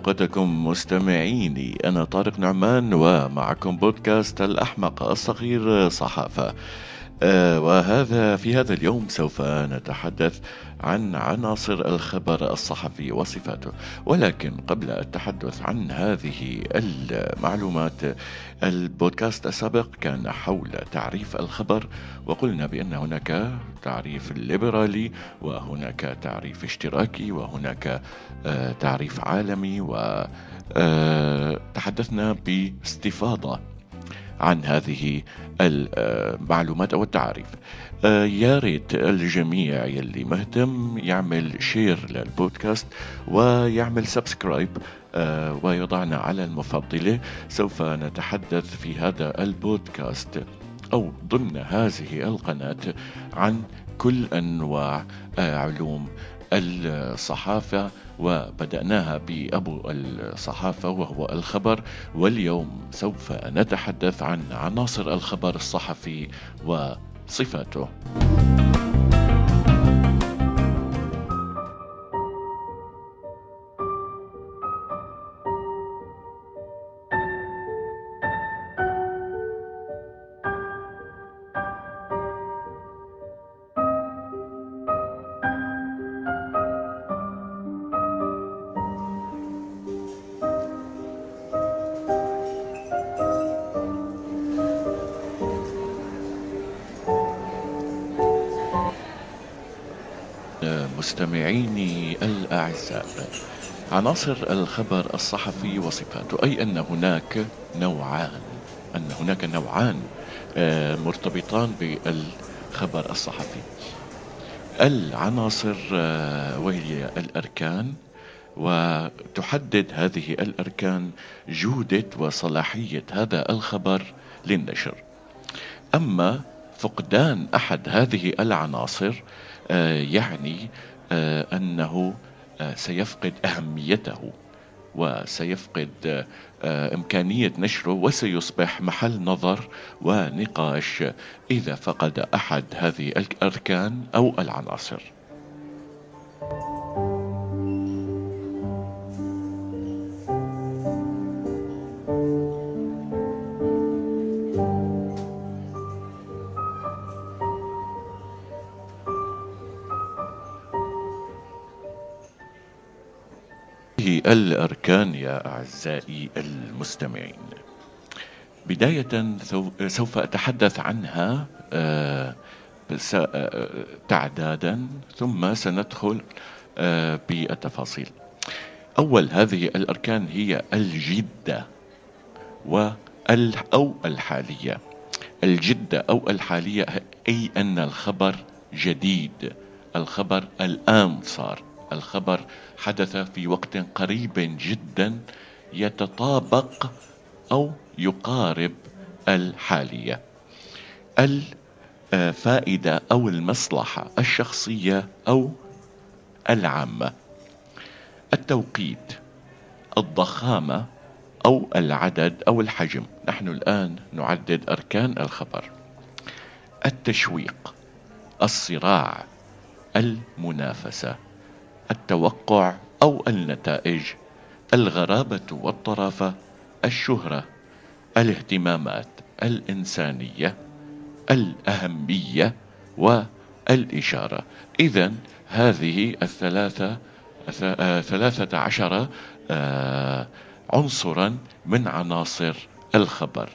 أوقاتكم مستمعيني. أنا طارق نعمان ومعكم بودكاست الأحمق الصغير صحافة. وهذا في هذا اليوم سوف نتحدث عن عناصر الخبر الصحفي وصفاته. ولكن قبل التحدث عن هذه المعلومات البودكاست السابق كان حول تعريف الخبر وقلنا بأن هناك تعريف ليبرالي وهناك تعريف اشتراكي وهناك آه، تعريف عالمي وتحدثنا آه، باستفاضة عن هذه المعلومات أو التعاريف آه، يا ريت الجميع يلي مهتم يعمل share للبودكاست ويعمل subscribe آه، ويضعنا على المفضلة. سوف نتحدث في هذا البودكاست أو ضمن هذه القناة عن كل أنواع آه، علوم الصحافة وبدأناها بأبو الصحافة وهو الخبر واليوم سوف نتحدث عن عناصر الخبر الصحفي وصفاته. مستمعيني الأعزاء عناصر الخبر الصحفي وصفاته أي أن هناك نوعان أن هناك نوعان آه، مرتبطان بالخبر الصحفي. العناصر آه، وهي الأركان وتحدد هذه الأركان جودة وصلاحية هذا الخبر للنشر. أما فقدان أحد هذه العناصر آه، يعني أنه آه، سيفقد أهميته وسيفقد إمكانية نشره وسيصبح محل نظر ونقاش إذا فقد أحد هذه الأركان أو العناصر. الأركان يا أعزائي المستمعين. بداية سوف أتحدث عنها آه، آه، تعدادا ثم سندخل آه، بالتفاصيل. أول هذه الأركان هي الجدة أو الحالية. الجدة أو الحالية أي أن الخبر جديد. الخبر الآن صار. الخبر حدث في وقت قريب جدا يتطابق أو يقارب الحالية. الفائدة أو المصلحة الشخصية أو العامة. التوقيت الضخامة أو العدد أو الحجم. نحن الآن نعدد أركان الخبر. التشويق الصراع المنافسة. التوقع أو النتائج الغرابة والطرافة الشهرة الاهتمامات الإنسانية الأهمية والإشارة. إذا هذه الثلاثة ثلاثة عشر آه، عنصرا من عناصر الخبر.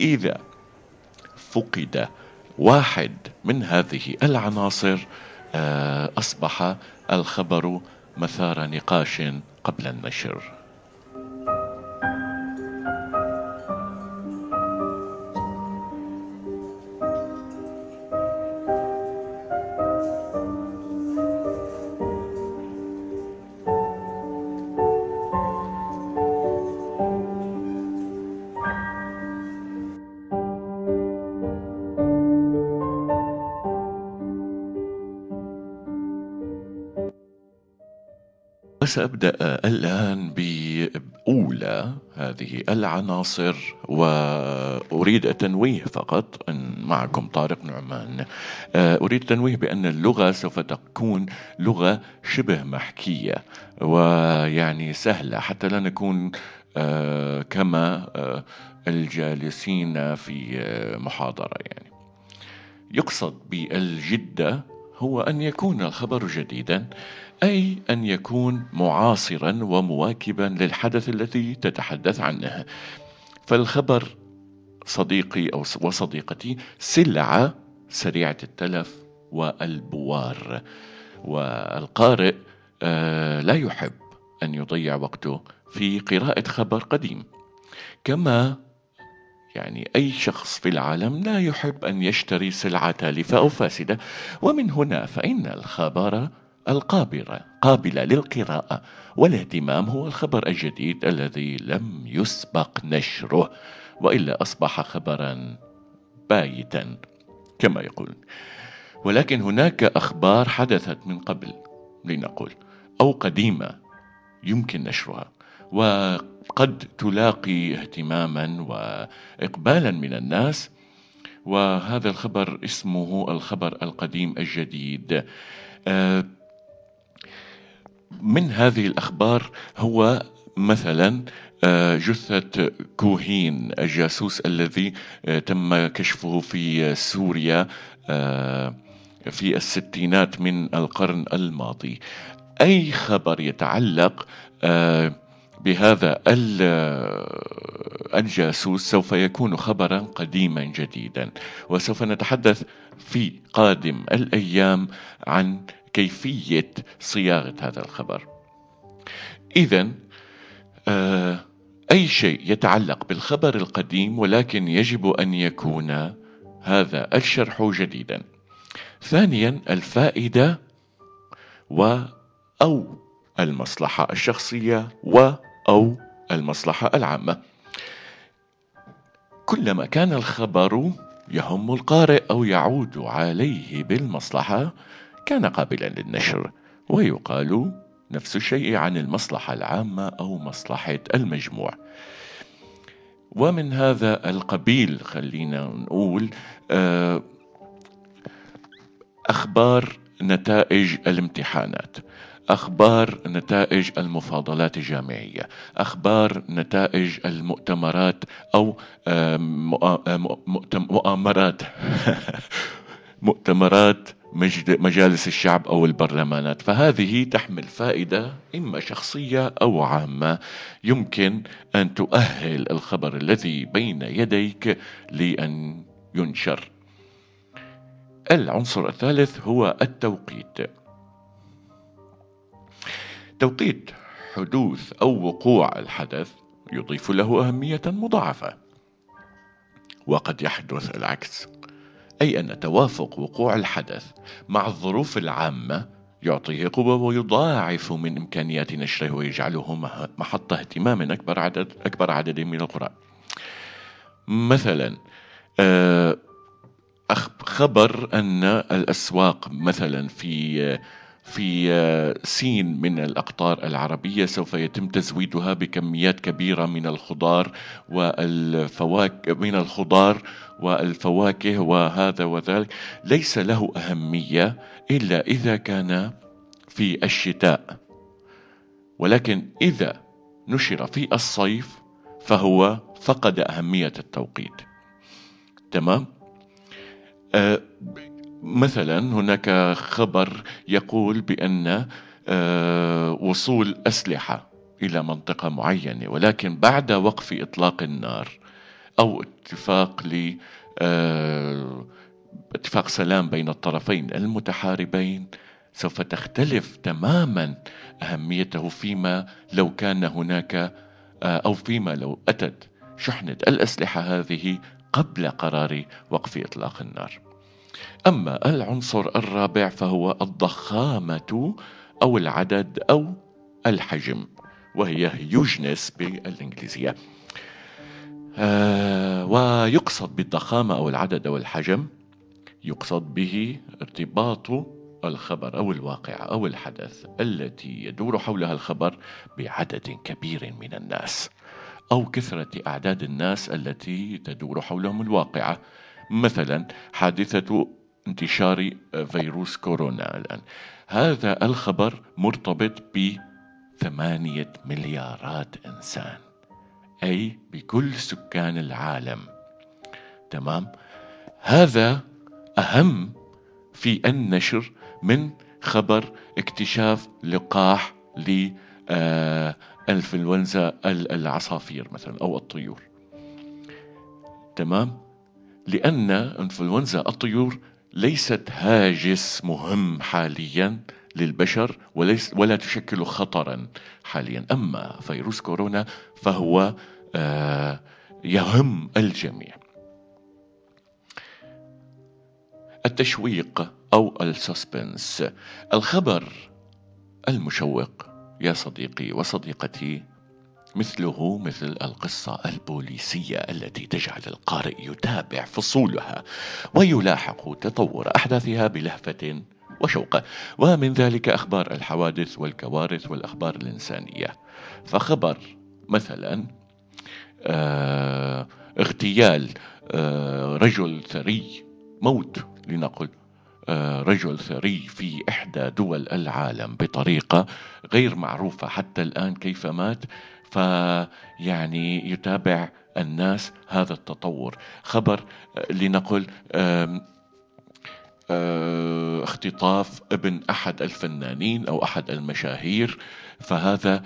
إذا فقد واحد من هذه العناصر آه، أصبح الخبر مثار نقاش قبل النشر. وسأبدأ الآن بأولى هذه العناصر وأريد التنويه فقط أن معكم طارق نعمان. أريد التنويه بأن اللغة سوف تكون لغة شبه محكية ويعني سهلة حتى لا نكون كما الجالسين في محاضرة يعني. يقصد بالجدة هو أن يكون الخبر جديدا أي أن يكون معاصرا ومواكبا للحدث الذي تتحدث عنه. فالخبر صديقي أو وصديقتي سلعة سريعة التلف والبوار والقارئ آه، لا يحب أن يضيع وقته في قراءة خبر قديم. كما يعني أي شخص في العالم لا يحب أن يشتري سلعة تالفة أو فاسدة. ومن هنا فإن الخبر القابلة قابلة للقراءة والاهتمام هو الخبر الجديد الذي لم يسبق نشره وإلا أصبح خبرا بايتا كما يقول. ولكن هناك أخبار حدثت من قبل لنقول أو قديمة يمكن نشرها وقد تلاقي اهتماما وإقبالا من الناس وهذا الخبر اسمه الخبر القديم الجديد. آه، من هذه الأخبار هو مثلا آه، جثة كوهين الجاسوس الذي آه، تم كشفه في سوريا في الستينات من القرن الماضي. أي خبر يتعلق بهذا الجاسوس سوف يكون خبرا قديما جديدا. وسوف نتحدث في قادم الأيام عن كيفية صياغة هذا الخبر. إذا آه، أي شيء يتعلق بالخبر القديم ولكن يجب أن يكون هذا الشرح جديدا. ثانيا الفائدة و أو المصلحة الشخصية و أو المصلحة العامة. كلما كان الخبر يهم القارئ أو يعود عليه بالمصلحة كان قابلا للنشر ويقال نفس الشيء عن المصلحة العامة أو مصلحة المجموع. ومن هذا القبيل خلينا نقول آه، أخبار نتائج الامتحانات أخبار نتائج المفاضلات الجامعية أخبار نتائج المؤتمرات أو مؤامرات مؤتمرات مجالس الشعب أو البرلمانات. فهذه تحمل فائدة إما شخصية أو عامة. يمكن أن تؤهل الخبر الذي بين يديك لأن ينشر. العنصر الثالث هو التوقيت. توقيت حدوث أو وقوع الحدث يضيف له أهمية مضاعفة. وقد يحدث العكس. أي أن توافق وقوع الحدث مع الظروف العامة يعطيه قوة ويضاعف من إمكانيات نشره ويجعله محط اهتمام أكبر عدد أكبر عدد من القراء. مثلا آه، خبر أن الأسواق مثلا في في آه، سين من الأقطار العربية سوف يتم تزويدها بكميات كبيرة من الخضار والفواكه من الخضار والفواكه وهذا وذلك. ليس له أهمية إلا إذا كان في الشتاء. ولكن إذا نشر في الصيف فهو فقد أهمية التوقيت. تمام؟ أه مثلا هناك خبر يقول بأن آه، وصول أسلحة إلى منطقة معينة ولكن بعد وقف إطلاق النار أو اتفاق ل آه، اتفاق سلام بين الطرفين المتحاربين سوف تختلف تماما أهميته فيما لو كان هناك آه، أو فيما لو أتت شحنة الأسلحة هذه قبل قرار وقف إطلاق النار. أما العنصر الرابع فهو الضخامة أو العدد أو الحجم وهي يوجنس بالإنجليزية. آه ويقصد بالضخامة أو العدد أو الحجم يقصد به ارتباط الخبر أو الواقع أو الحدث التي يدور حولها الخبر بعدد كبير من الناس أو كثرة أعداد الناس التي تدور حولهم الواقعة مثلا حادثة انتشار فيروس كورونا الآن. هذا الخبر مرتبط بثمانية مليارات إنسان. أي بكل سكان العالم. تمام؟ هذا أهم في النشر من خبر اكتشاف لقاح للإنفلونزا العصافير مثلا أو الطيور. تمام؟ لأن انفلونزا الطيور ليست هاجس مهم حاليا للبشر وليس ولا تشكل خطرا حاليا. أما فيروس كورونا فهو آه، يهم الجميع. التشويق أو السسبنس. الخبر المشوق يا صديقي وصديقتي مثله مثل القصة البوليسية التي تجعل القارئ يتابع فصولها ويلاحق تطور أحداثها بلهفة وشوق. ومن ذلك أخبار الحوادث والكوارث والأخبار الإنسانية. فخبر مثلا آه اغتيال آه رجل ثري موت لنقل آه رجل ثري في إحدى دول العالم بطريقة غير معروفة حتى الآن كيف مات. فيعني يتابع الناس هذا التطور. خبر آه، لنقل آه، اختطاف ابن أحد الفنانين أو أحد المشاهير. فهذا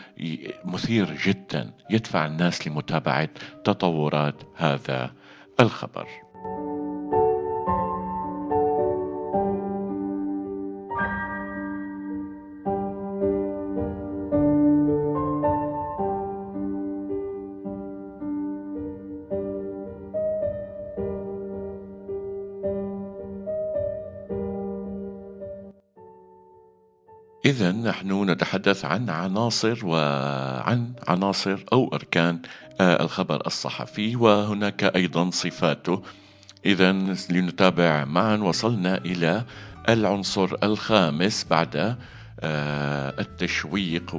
مثير جدا يدفع الناس لمتابعة تطورات هذا الخبر. نحن نتحدث عن عناصر وعن عناصر أو أركان آه، الخبر الصحفي وهناك أيضا صفاته. إذا لنتابع معا وصلنا إلى العنصر الخامس بعد آه، التشويق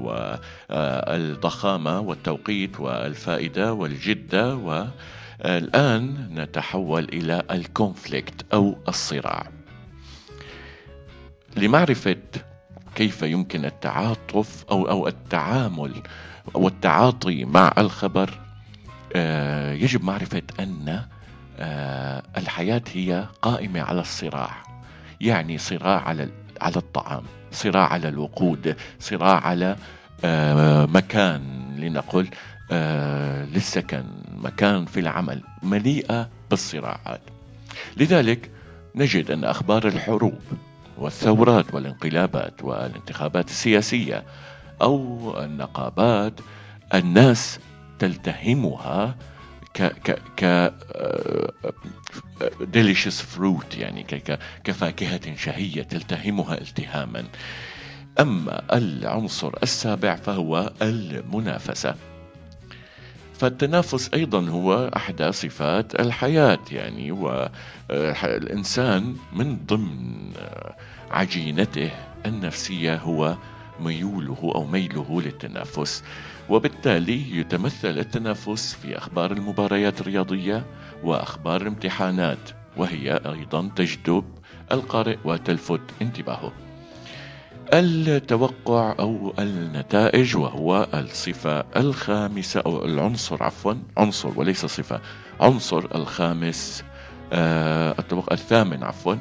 والضخامة والتوقيت والفائدة والجدة والآن نتحول إلى الكونفليكت أو الصراع. لمعرفة كيف يمكن التعاطف أو أو التعامل والتعاطي مع الخبر؟ آه، يجب معرفة أن آه، الحياة هي قائمة على الصراع. يعني صراع على على الطعام صراع على الوقود صراع على آه، مكان لنقل للسكن مكان في العمل مليئة بالصراعات. لذلك نجد أن أخبار الحروب والثورات والانقلابات والانتخابات السياسية أو النقابات الناس تلتهمها ك ك ك delicious fruit يعني ك كفاكهة شهية تلتهمها التهاما. أما العنصر السابع فهو المنافسة. فالتنافس أيضا هو أحدى صفات الحياة يعني والإنسان من ضمن عجينته النفسية هو ميوله أو ميله للتنافس. وبالتالي يتمثل التنافس في أخبار المباريات الرياضية وأخبار الامتحانات وهي أيضا تجذب القارئ وتلفت انتباهه. التوقع أو النتائج وهو الصفة الخامسة أو العنصر عفوا عنصر وليس صفة عنصر الخامس آه التوقع الثامن عفوا.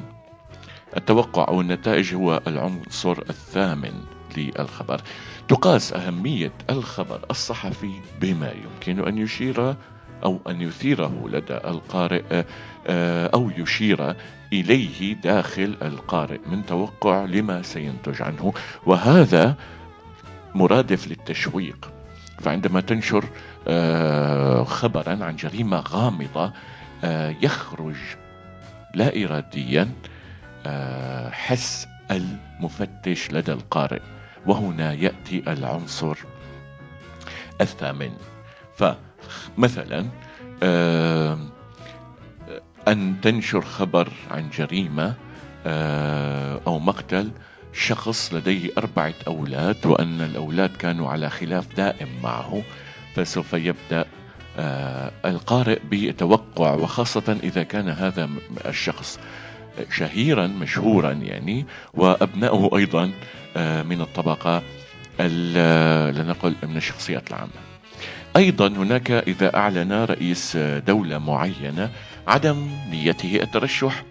التوقع أو النتائج هو العنصر الثامن للخبر. تقاس أهمية الخبر الصحفي بما يمكن أن يشير أو أن يثيره لدى القارئ آه، أو يشير إليه داخل القارئ من توقع لما سينتج عنه. وهذا مرادف للتشويق. فعندما تنشر آه، خبرا عن جريمة غامضة آه، يخرج لا إراديا حس المفتش لدى القارئ. وهنا يأتي العنصر الثامن. فمثلا أن تنشر خبر عن جريمة آه، أو مقتل شخص لديه أربعة أولاد وأن الأولاد كانوا على خلاف دائم معه فسوف يبدأ آه، القارئ بتوقع وخاصة إذا كان هذا الشخص شهيرا مشهورا يعني وأبنائه أيضا آه، من الطبقة لنقل من الشخصيات العامة. أيضا هناك إذا أعلن رئيس دولة معينة عدم نيته الترشح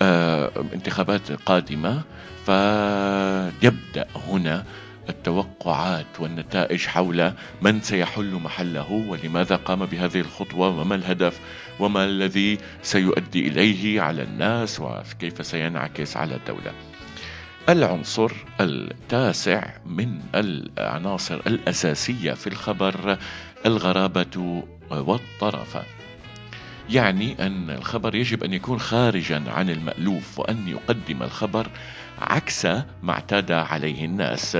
لانتخابات قادمة فيبدأ هنا التوقعات والنتائج حول من سيحل محله ولماذا قام بهذه الخطوة وما الهدف وما الذي سيؤدي إليه على الناس وكيف سينعكس على الدولة. العنصر التاسع من العناصر الأساسية في الخبر الغرابة والطرف. يعني أن الخبر يجب أن يكون خارجا عن المألوف وأن يقدم الخبر عكس ما اعتاد عليه الناس.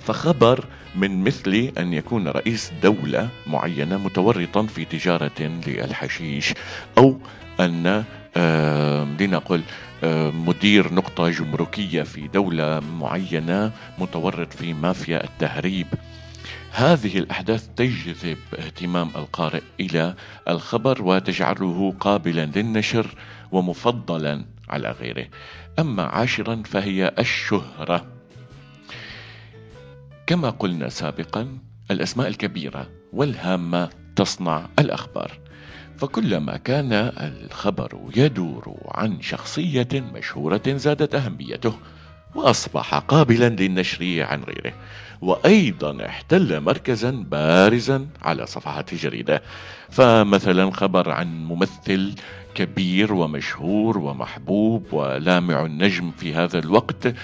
فخبر من مثل أن يكون رئيس دولة معينة متورطا في تجارة للحشيش أو أن لنقل مدير نقطة جمركية في دولة معينة متورط في مافيا التهريب. هذه الأحداث تجذب اهتمام القارئ إلى الخبر وتجعله قابلا للنشر ومفضلا على غيره. أما عاشرا فهي الشهرة. كما قلنا سابقا الأسماء الكبيرة والهامة تصنع الأخبار. فكلما كان الخبر يدور عن شخصية مشهورة زادت أهميته وأصبح قابلا للنشر عن غيره وأيضا احتل مركزا بارزا على صفحات الجريدة فمثلا خبر عن ممثل كبير ومشهور ومحبوب ولامع النجم في هذا الوقت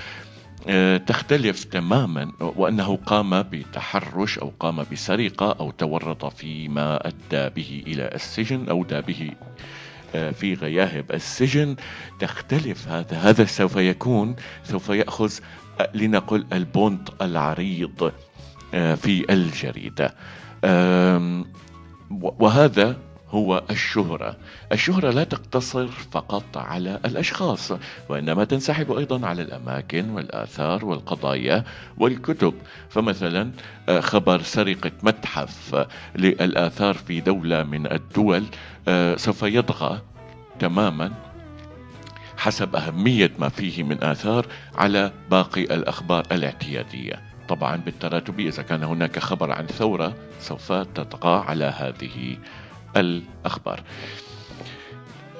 تختلف تماما وأنه قام بتحرش أو قام بسرقة أو تورط فيما أدى به إلى السجن أو أدى به آه، في غياهب السجن. تختلف هذا هذا سوف يكون سوف يأخذ آه، لنقل البونت العريض في الجريدة. وهذا هو الشهرة. الشهرة لا تقتصر فقط على الأشخاص وإنما تنسحب أيضا على الأماكن والآثار والقضايا والكتب. فمثلا آه، خبر سرقة متحف للآثار في دولة من الدول آه، سوف يطغى تماما حسب أهمية ما فيه من آثار على باقي الأخبار الاعتيادية. طبعا بالتراتب إذا كان هناك خبر عن ثورة سوف تطغى على هذه الأخبار.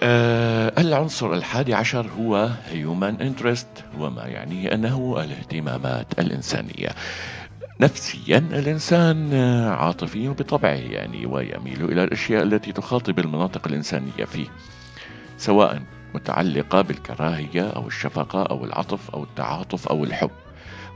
آه العنصر الحادي عشر هو human interest وما يعنيه أنه الاهتمامات الإنسانية. نفسيا الإنسان عاطفي بطبعه يعني ويميل إلى الأشياء التي تخاطب المناطق الإنسانية فيه سواء متعلقة بالكراهية أو الشفقة أو العطف أو التعاطف أو الحب.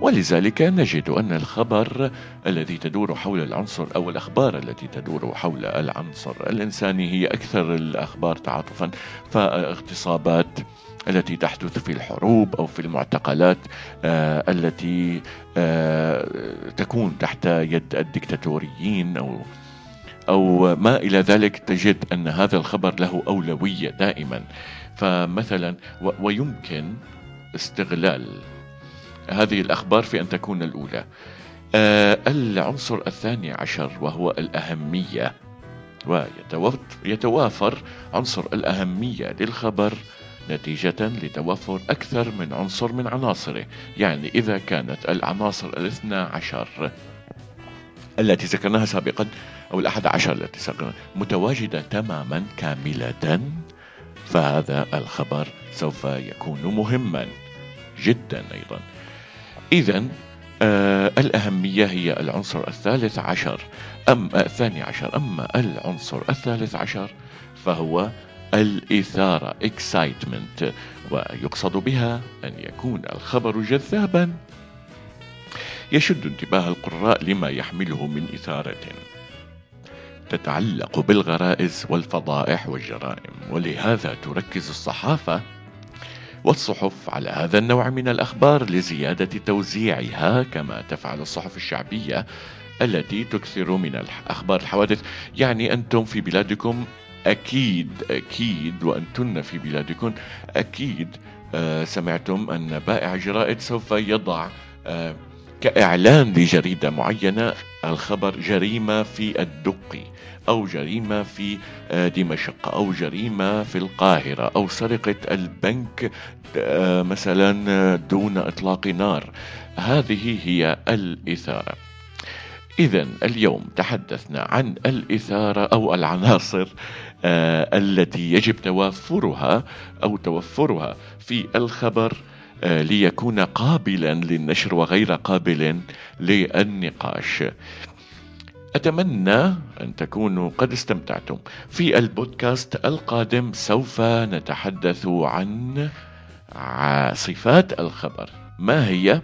ولذلك نجد أن الخبر الذي تدور حول العنصر أو الأخبار التي تدور حول العنصر الإنساني هي أكثر الأخبار تعاطفا فاغتصابات التي تحدث في الحروب أو في المعتقلات آه التي آه تكون تحت يد الدكتاتوريين أو أو ما إلى ذلك تجد أن هذا الخبر له أولوية دائما. فمثلا ويمكن استغلال هذه الأخبار في أن تكون الأولى. آه العنصر الثاني عشر وهو الأهمية ويتوافر عنصر الأهمية للخبر نتيجة لتوفر أكثر من عنصر من عناصره. يعني إذا كانت العناصر الاثنى عشر التي ذكرناها سابقا أو الأحد عشر التي ذكرناها متواجدة تماما كاملة فهذا الخبر سوف يكون مهما جدا أيضا. إذا آه الأهمية هي العنصر الثالث عشر. أم آه الثاني عشر. أما العنصر الثالث عشر فهو الإثارة excitement ويقصد بها أن يكون الخبر جذابا. يشد انتباه القراء لما يحمله من إثارة تتعلق بالغرائز والفضائح والجرائم ولهذا تركز الصحافة والصحف على هذا النوع من الأخبار لزيادة توزيعها كما تفعل الصحف الشعبية التي تكثر من أخبار الحوادث. يعني أنتم في بلادكم أكيد أكيد وأنتن في بلادكم أكيد آه، سمعتم أن بائع جرائد سوف يضع آه، كإعلان لجريدة معينة الخبر جريمة في الدقي أو جريمة في آه، دمشق أو جريمة في القاهرة أو سرقة البنك مثلا دون إطلاق نار. هذه هي الإثارة. إذا اليوم تحدثنا عن الإثارة أو العناصر آه التي يجب توافرها أو توفرها في الخبر آه ليكون قابلا للنشر وغير قابل للنقاش. أتمنى أن تكونوا قد استمتعتم. في البودكاست القادم سوف نتحدث عن صفات الخبر. ما هي؟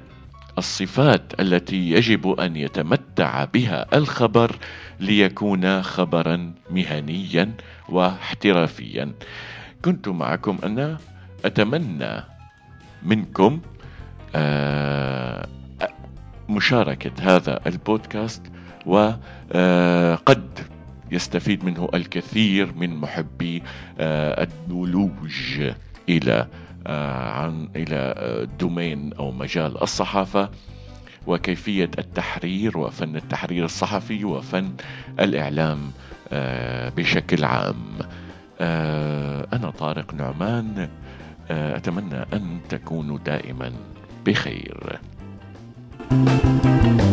الصفات التي يجب أن يتمتع بها الخبر ليكون خبرا مهنيا واحترافيا كنت معكم أنا أتمنى منكم آه، مشاركة هذا البودكاست وقد آه، يستفيد منه الكثير من محبي آه، النولوج إلى آه، عن إلى دومين أو مجال الصحافة وكيفية التحرير وفن التحرير الصحفي وفن الإعلام بشكل عام. أنا طارق نعمان. أتمنى أن تكونوا دائما بخير. thank you